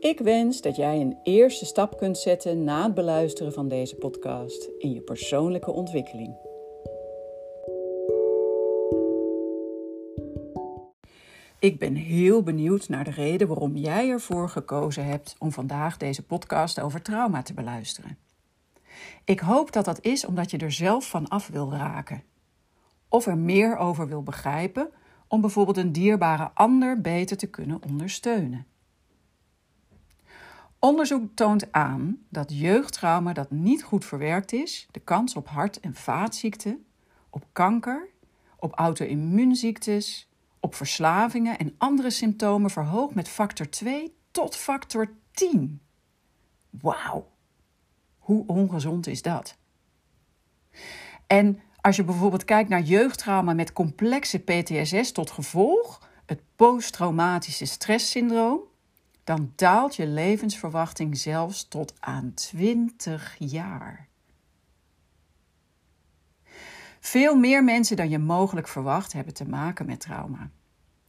Ik wens dat jij een eerste stap kunt zetten na het beluisteren van deze podcast in je persoonlijke ontwikkeling. Ik ben heel benieuwd naar de reden waarom jij ervoor gekozen hebt om vandaag deze podcast over trauma te beluisteren. Ik hoop dat dat is omdat je er zelf van af wil raken. Of er meer over wil begrijpen om bijvoorbeeld een dierbare ander beter te kunnen ondersteunen. Onderzoek toont aan dat jeugdtrauma dat niet goed verwerkt is, de kans op hart- en vaatziekten, op kanker, op auto-immuunziektes, op verslavingen en andere symptomen verhoogt met factor 2 tot factor 10. Wauw, hoe ongezond is dat? En als je bijvoorbeeld kijkt naar jeugdtrauma met complexe PTSS tot gevolg, het posttraumatische stresssyndroom, dan daalt je levensverwachting zelfs tot aan 20 jaar. Veel meer mensen dan je mogelijk verwacht hebben te maken met trauma.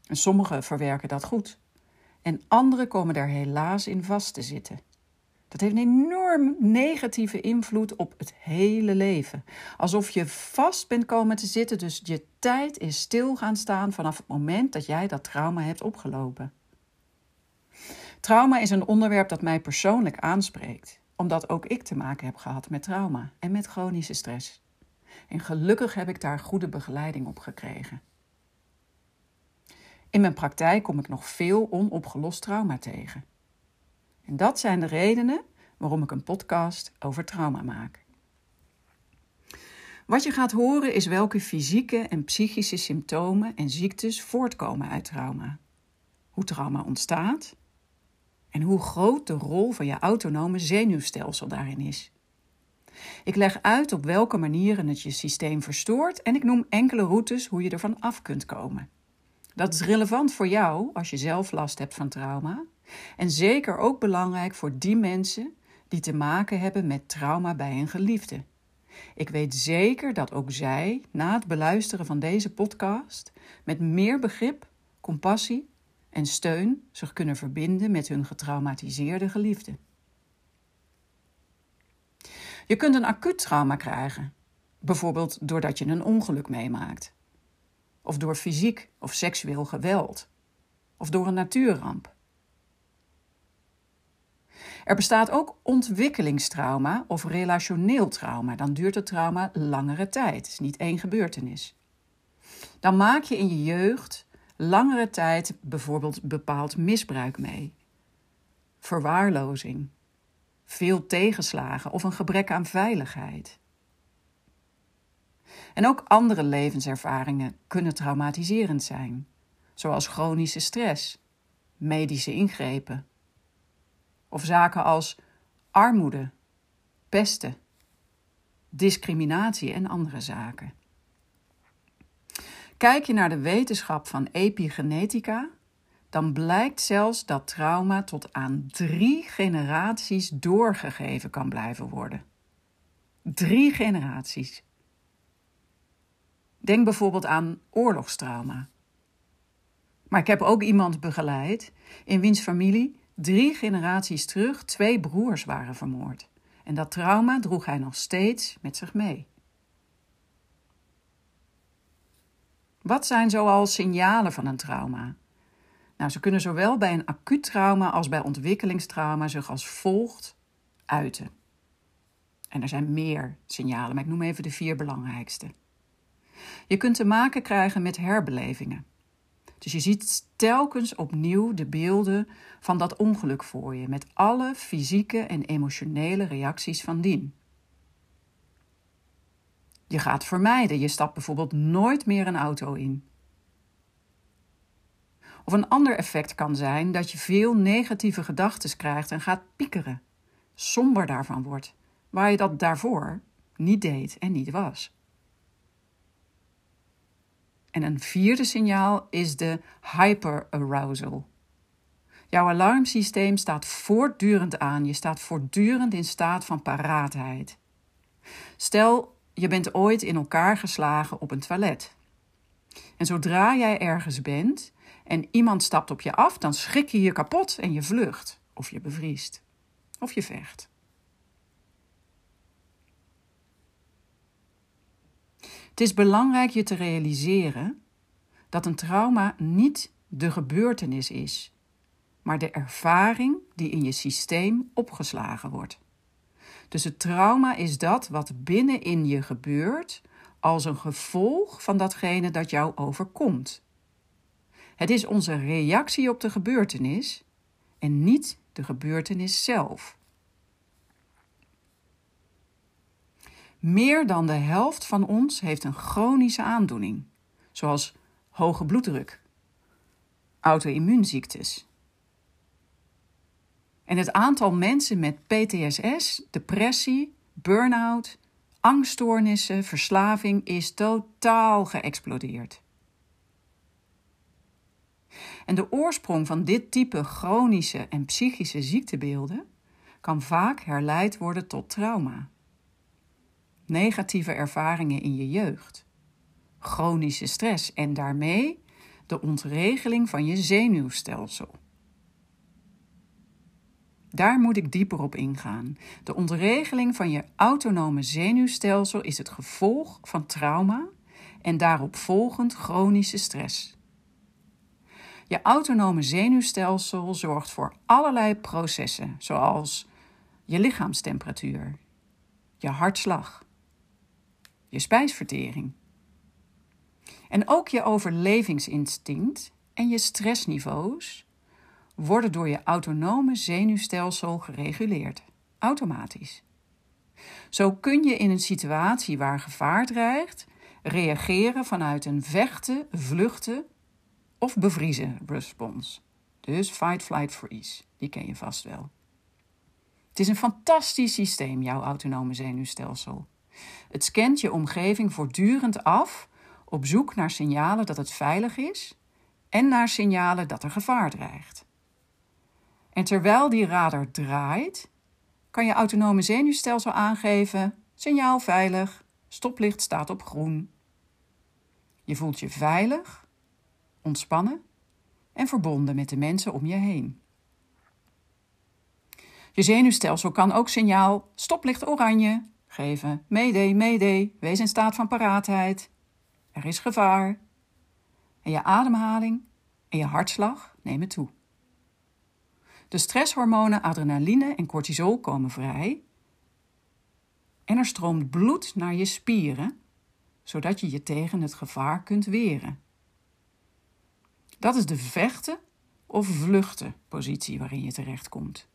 En sommigen verwerken dat goed. En anderen komen daar helaas in vast te zitten. Dat heeft een enorm negatieve invloed op het hele leven. Alsof je vast bent komen te zitten, dus je tijd is stil gaan staan vanaf het moment dat jij dat trauma hebt opgelopen. Trauma is een onderwerp dat mij persoonlijk aanspreekt, omdat ook ik te maken heb gehad met trauma en met chronische stress. En gelukkig heb ik daar goede begeleiding op gekregen. In mijn praktijk kom ik nog veel onopgelost trauma tegen. En dat zijn de redenen waarom ik een podcast over trauma maak. Wat je gaat horen is welke fysieke en psychische symptomen en ziektes voortkomen uit trauma. Hoe trauma ontstaat en hoe groot de rol van je autonome zenuwstelsel daarin is. Ik leg uit op welke manieren het je systeem verstoort en ik noem enkele routes hoe je ervan af kunt komen. Dat is relevant voor jou als je zelf last hebt van trauma en zeker ook belangrijk voor die mensen die te maken hebben met trauma bij een geliefde. Ik weet zeker dat ook zij na het beluisteren van deze podcast met meer begrip, compassie en steun zich kunnen verbinden met hun getraumatiseerde geliefde. Je kunt een acuut trauma krijgen, bijvoorbeeld doordat je een ongeluk meemaakt, of door fysiek of seksueel geweld, of door een natuurramp. Er bestaat ook ontwikkelingstrauma of relationeel trauma. Dan duurt het trauma langere tijd. Het is niet één gebeurtenis. Dan maak je in je jeugd langere tijd bijvoorbeeld bepaald misbruik mee. Verwaarlozing, veel tegenslagen of een gebrek aan veiligheid. En ook andere levenservaringen kunnen traumatiserend zijn, zoals chronische stress, medische ingrepen of zaken als armoede, pesten, discriminatie en andere zaken. Kijk je naar de wetenschap van epigenetica, dan blijkt zelfs dat trauma tot aan drie generaties doorgegeven kan blijven worden. Drie generaties. Denk bijvoorbeeld aan oorlogstrauma. Maar ik heb ook iemand begeleid in wiens familie drie generaties terug twee broers waren vermoord. En dat trauma droeg hij nog steeds met zich mee. Wat zijn zoal signalen van een trauma? Nou, ze kunnen zowel bij een acuut trauma als bij ontwikkelingstrauma zich als volgt uiten. En er zijn meer signalen, maar ik noem even de vier belangrijkste. Je kunt te maken krijgen met herbelevingen. Dus je ziet telkens opnieuw de beelden van dat ongeluk voor je, met alle fysieke en emotionele reacties van dien. Je gaat vermijden, je stapt bijvoorbeeld nooit meer een auto in. Of een ander effect kan zijn dat je veel negatieve gedachten krijgt en gaat piekeren, somber daarvan wordt, waar je dat daarvoor niet deed en niet was. En een vierde signaal is de hyperarousal. Jouw alarmsysteem staat voortdurend aan. Je staat voortdurend in staat van paraatheid. Stel, je bent ooit in elkaar geslagen op een toilet. En zodra jij ergens bent en iemand stapt op je af, dan schrik je je kapot en je vlucht. Of je bevriest. Of je vecht. Het is belangrijk je te realiseren dat een trauma niet de gebeurtenis is, maar de ervaring die in je systeem opgeslagen wordt. Dus het trauma is dat wat binnenin je gebeurt als een gevolg van datgene dat jou overkomt. Het is onze reactie op de gebeurtenis en niet de gebeurtenis zelf. Meer dan de helft van ons heeft een chronische aandoening, zoals hoge bloeddruk, auto-immuunziektes. En het aantal mensen met PTSS, depressie, burn-out, angststoornissen, verslaving is totaal geëxplodeerd. En de oorsprong van dit type chronische en psychische ziektebeelden kan vaak herleid worden tot trauma negatieve ervaringen in je jeugd, chronische stress en daarmee de ontregeling van je zenuwstelsel. Daar moet ik dieper op ingaan. De ontregeling van je autonome zenuwstelsel is het gevolg van trauma en daarop volgend chronische stress. Je autonome zenuwstelsel zorgt voor allerlei processen, zoals je lichaamstemperatuur, je hartslag, je spijsvertering. En ook je overlevingsinstinct en je stressniveaus worden door je autonome zenuwstelsel gereguleerd, automatisch. Zo kun je in een situatie waar gevaar dreigt reageren vanuit een vechten, vluchten of bevriezen respons. Dus fight, flight, freeze. Die ken je vast wel. Het is een fantastisch systeem, jouw autonome zenuwstelsel. Het scant je omgeving voortdurend af op zoek naar signalen dat het veilig is en naar signalen dat er gevaar dreigt. En terwijl die radar draait, kan je autonome zenuwstelsel aangeven: signaal veilig, stoplicht staat op groen. Je voelt je veilig, ontspannen en verbonden met de mensen om je heen. Je zenuwstelsel kan ook signaal stoplicht oranje geven. Mayday, mayday, wees in staat van paraatheid. Er is gevaar. En je ademhaling en je hartslag nemen toe. De stresshormonen adrenaline en cortisol komen vrij. En er stroomt bloed naar je spieren, zodat je je tegen het gevaar kunt weren. Dat is de vechten of vluchten positie waarin je terechtkomt.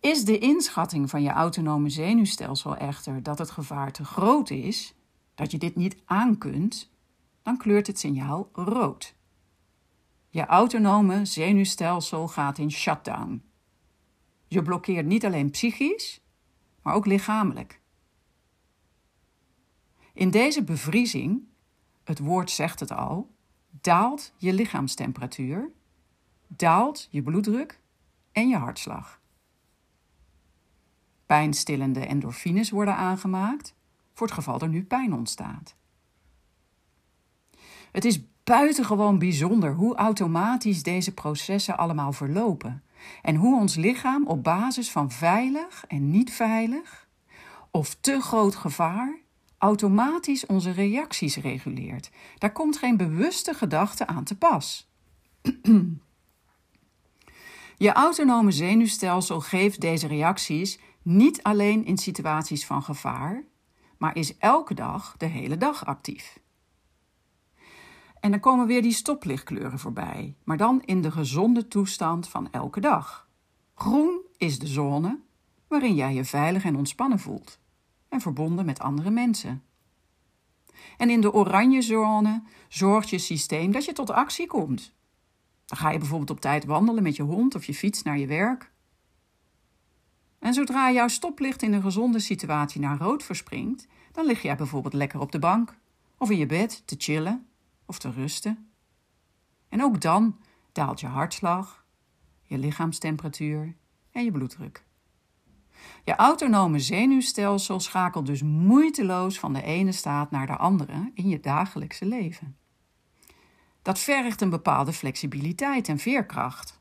Is de inschatting van je autonome zenuwstelsel echter dat het gevaar te groot is, dat je dit niet aankunt, dan kleurt het signaal rood. Je autonome zenuwstelsel gaat in shutdown. Je blokkeert niet alleen psychisch, maar ook lichamelijk. In deze bevriezing, het woord zegt het al, daalt je lichaamstemperatuur, daalt je bloeddruk en je hartslag. Pijnstillende endorfines worden aangemaakt voor het geval er nu pijn ontstaat. Het is buitengewoon bijzonder hoe automatisch deze processen allemaal verlopen en hoe ons lichaam op basis van veilig en niet veilig of te groot gevaar automatisch onze reacties reguleert. Daar komt geen bewuste gedachte aan te pas. Je autonome zenuwstelsel geeft deze reacties niet alleen in situaties van gevaar, maar is elke dag de hele dag actief. En dan komen weer die stoplichtkleuren voorbij, maar dan in de gezonde toestand van elke dag. Groen is de zone waarin jij je veilig en ontspannen voelt en verbonden met andere mensen. En in de oranje zone zorgt je systeem dat je tot actie komt. Dan ga je bijvoorbeeld op tijd wandelen met je hond of je fiets naar je werk. En zodra jouw stoplicht in een gezonde situatie naar rood verspringt, dan lig jij bijvoorbeeld lekker op de bank of in je bed te chillen of te rusten. En ook dan daalt je hartslag, je lichaamstemperatuur en je bloeddruk. Je autonome zenuwstelsel schakelt dus moeiteloos van de ene staat naar de andere in je dagelijkse leven. Dat vergt een bepaalde flexibiliteit en veerkracht.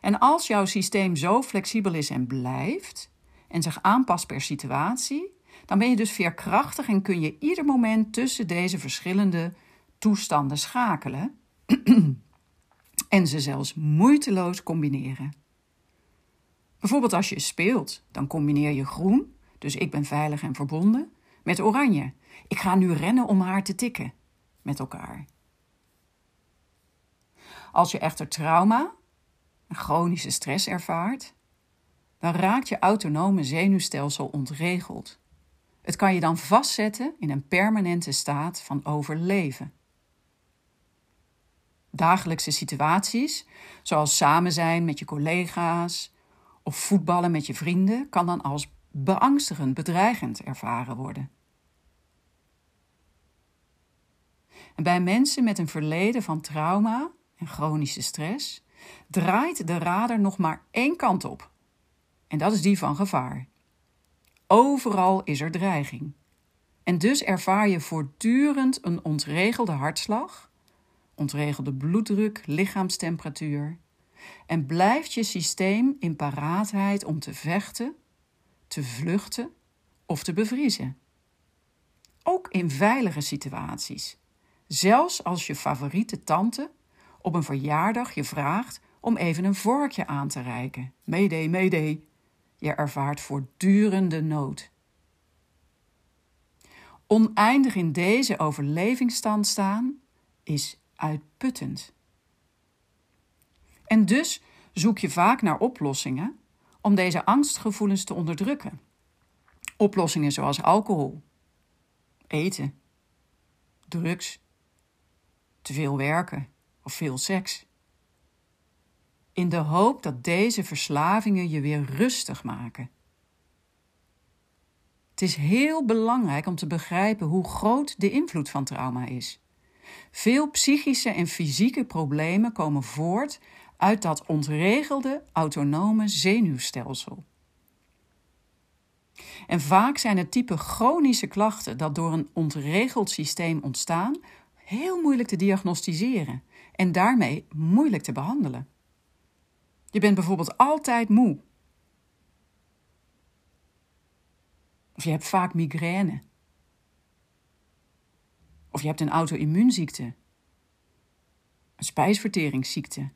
En als jouw systeem zo flexibel is en blijft en zich aanpast per situatie, dan ben je dus veerkrachtig en kun je ieder moment tussen deze verschillende toestanden schakelen en ze zelfs moeiteloos combineren. Bijvoorbeeld als je speelt, dan combineer je groen, dus ik ben veilig en verbonden, met oranje. Ik ga nu rennen om haar te tikken met elkaar. Als je echter trauma, een chronische stress ervaart, dan raakt je autonome zenuwstelsel ontregeld. Het kan je dan vastzetten in een permanente staat van overleven. Dagelijkse situaties, zoals samen zijn met je collega's of voetballen met je vrienden, kan dan als beangstigend, bedreigend ervaren worden. En bij mensen met een verleden van trauma en chronische stress draait de radar nog maar één kant op. En dat is die van gevaar. Overal is er dreiging. En dus ervaar je voortdurend een ontregelde hartslag, ontregelde bloeddruk, lichaamstemperatuur. En blijft je systeem in paraatheid om te vechten, te vluchten of te bevriezen. Ook in veilige situaties. Zelfs als je favoriete tante op een verjaardag je vraagt om even een vorkje aan te reiken. Mayday, mayday. Je ervaart voortdurende nood. Oneindig in deze overlevingsstand staan is uitputtend. En dus zoek je vaak naar oplossingen om deze angstgevoelens te onderdrukken. Oplossingen zoals alcohol, eten, drugs, te veel werken of veel seks. In de hoop dat deze verslavingen je weer rustig maken. Het is heel belangrijk om te begrijpen hoe groot de invloed van trauma is. Veel psychische en fysieke problemen komen voort uit dat ontregelde autonome zenuwstelsel. En vaak zijn het type chronische klachten dat door een ontregeld systeem ontstaan heel moeilijk te diagnosticeren en daarmee moeilijk te behandelen. Je bent bijvoorbeeld altijd moe. Of je hebt vaak migraine. Of je hebt een auto-immuunziekte. Een spijsverteringsziekte. Je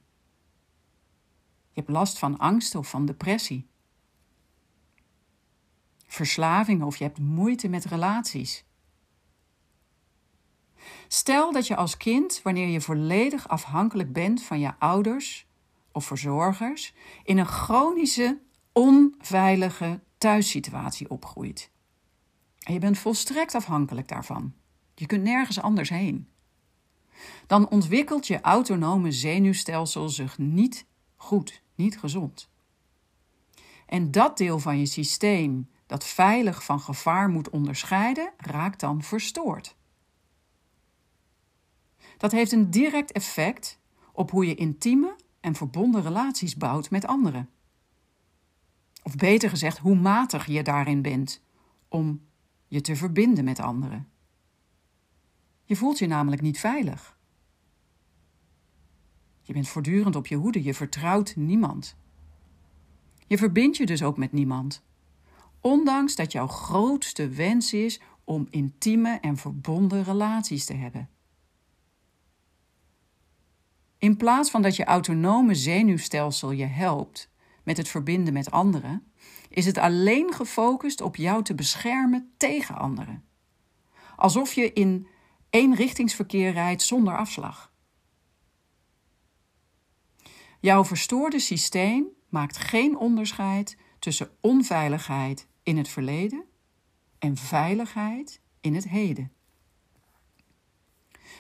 hebt last van angst of van depressie. Verslaving of je hebt moeite met relaties. Stel dat je als kind, wanneer je volledig afhankelijk bent van je ouders of verzorgers, in een chronische, onveilige thuissituatie opgroeit. En je bent volstrekt afhankelijk daarvan. Je kunt nergens anders heen. Dan ontwikkelt je autonome zenuwstelsel zich niet goed, niet gezond. En dat deel van je systeem dat veilig van gevaar moet onderscheiden, raakt dan verstoord. Dat heeft een direct effect op hoe je intieme en verbonden relaties bouwt met anderen. Of beter gezegd, hoe matig je daarin bent om je te verbinden met anderen. Je voelt je namelijk niet veilig. Je bent voortdurend op je hoede, je vertrouwt niemand. Je verbindt je dus ook met niemand, ondanks dat jouw grootste wens is om intieme en verbonden relaties te hebben. In plaats van dat je autonome zenuwstelsel je helpt met het verbinden met anderen, is het alleen gefocust op jou te beschermen tegen anderen. Alsof je in eenrichtingsverkeer rijdt zonder afslag. Jouw verstoorde systeem maakt geen onderscheid tussen onveiligheid in het verleden en veiligheid in het heden.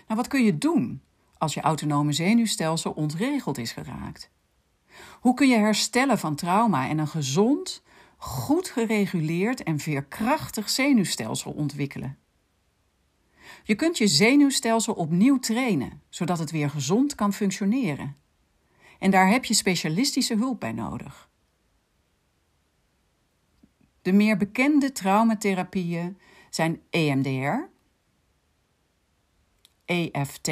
Nou, wat kun je doen als je autonome zenuwstelsel ontregeld is geraakt? Hoe kun je herstellen van trauma en een gezond, goed gereguleerd en veerkrachtig zenuwstelsel ontwikkelen? Je kunt je zenuwstelsel opnieuw trainen, zodat het weer gezond kan functioneren. En daar heb je specialistische hulp bij nodig. De meer bekende traumatherapieën zijn EMDR, EFT,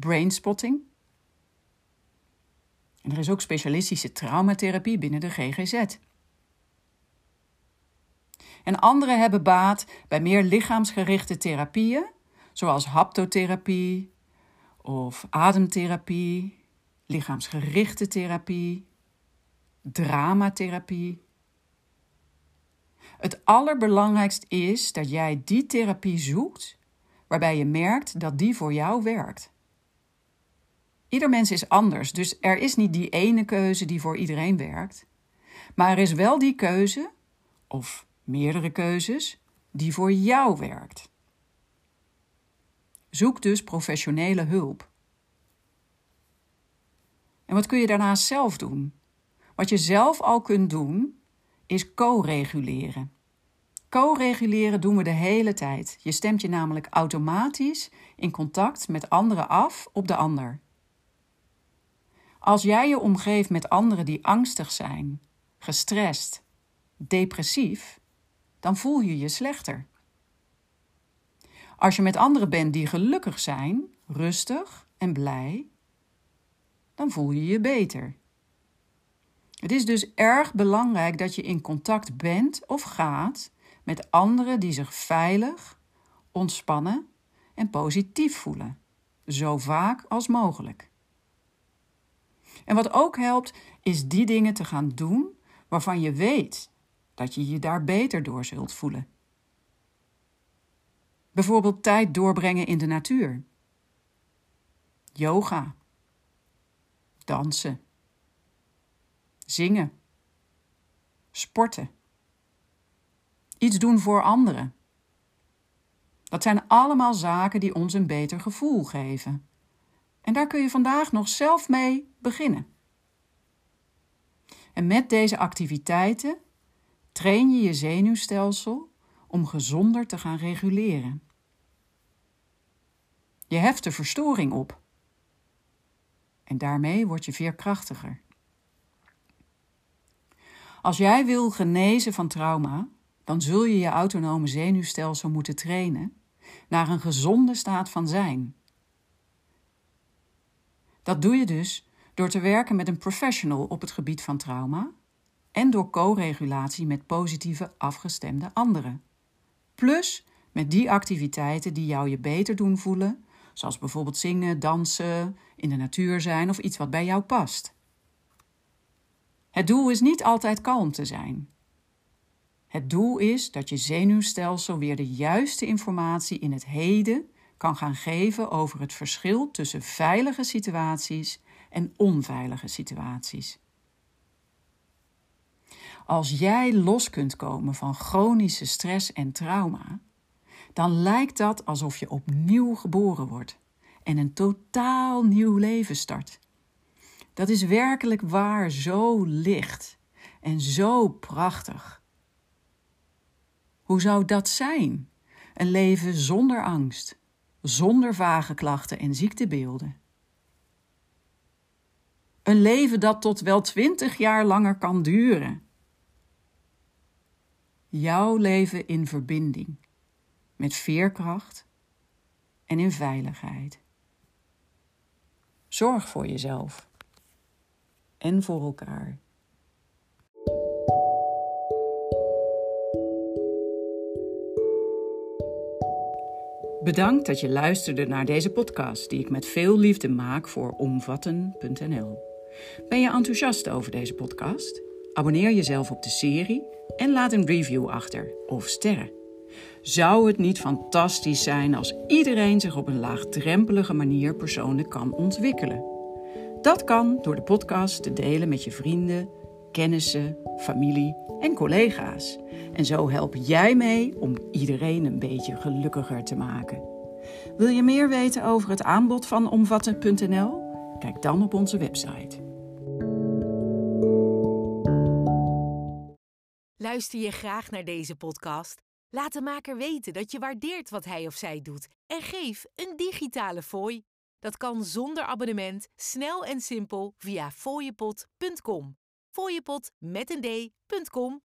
brainspotting. En er is ook specialistische traumatherapie binnen de GGZ. En anderen hebben baat bij meer lichaamsgerichte therapieën, zoals haptotherapie of ademtherapie, lichaamsgerichte therapie, dramatherapie. Het allerbelangrijkste is dat jij die therapie zoekt waarbij je merkt dat die voor jou werkt. Ieder mens is anders, dus er is niet die ene keuze die voor iedereen werkt. Maar er is wel die keuze, of meerdere keuzes, die voor jou werkt. Zoek dus professionele hulp. En wat kun je daarnaast zelf doen? Wat je zelf al kunt doen, is co-reguleren. Co-reguleren doen we de hele tijd. Je stemt je namelijk automatisch in contact met anderen af op de ander. Als jij je omgeeft met anderen die angstig zijn, gestrest, depressief, dan voel je je slechter. Als je met anderen bent die gelukkig zijn, rustig en blij, dan voel je je beter. Het is dus erg belangrijk dat je in contact bent of gaat met anderen die zich veilig, ontspannen en positief voelen, zo vaak als mogelijk. En wat ook helpt, is die dingen te gaan doen waarvan je weet dat je je daar beter door zult voelen. Bijvoorbeeld tijd doorbrengen in de natuur. Yoga. Dansen. Zingen. Sporten. Iets doen voor anderen. Dat zijn allemaal zaken die ons een beter gevoel geven. En daar kun je vandaag nog zelf mee beginnen. En met deze activiteiten train je je zenuwstelsel om gezonder te gaan reguleren. Je heft de verstoring op. En daarmee word je veerkrachtiger. Als jij wil genezen van trauma, dan zul je je autonome zenuwstelsel moeten trainen naar een gezonde staat van zijn. Dat doe je dus door te werken met een professional op het gebied van trauma en door co-regulatie met positieve afgestemde anderen. Plus met die activiteiten die jou je beter doen voelen, zoals bijvoorbeeld zingen, dansen, in de natuur zijn of iets wat bij jou past. Het doel is niet altijd kalm te zijn. Het doel is dat je zenuwstelsel weer de juiste informatie in het heden kan gaan geven over het verschil tussen veilige situaties en onveilige situaties. Als jij los kunt komen van chronische stress en trauma, dan lijkt dat alsof je opnieuw geboren wordt en een totaal nieuw leven start. Dat is werkelijk waar zo licht en zo prachtig. Hoe zou dat zijn? Een leven zonder angst, zonder vage klachten en ziektebeelden. Een leven dat tot wel twintig jaar langer kan duren. Jouw leven in verbinding met veerkracht en in veiligheid. Zorg voor jezelf en voor elkaar. Bedankt dat je luisterde naar deze podcast die ik met veel liefde maak voor omvatten.nl. Ben je enthousiast over deze podcast? Abonneer jezelf op de serie en laat een review achter of sterren. Zou het niet fantastisch zijn als iedereen zich op een laagdrempelige manier persoonlijk kan ontwikkelen? Dat kan door de podcast te delen met je vrienden kennissen, familie en collega's. En zo help jij mee om iedereen een beetje gelukkiger te maken. Wil je meer weten over het aanbod van Omvatten.nl? Kijk dan op onze website. Luister je graag naar deze podcast? Laat de maker weten dat je waardeert wat hij of zij doet en geef een digitale fooi. Dat kan zonder abonnement, snel en simpel via fooiepot.com. Fooiepot met een d.com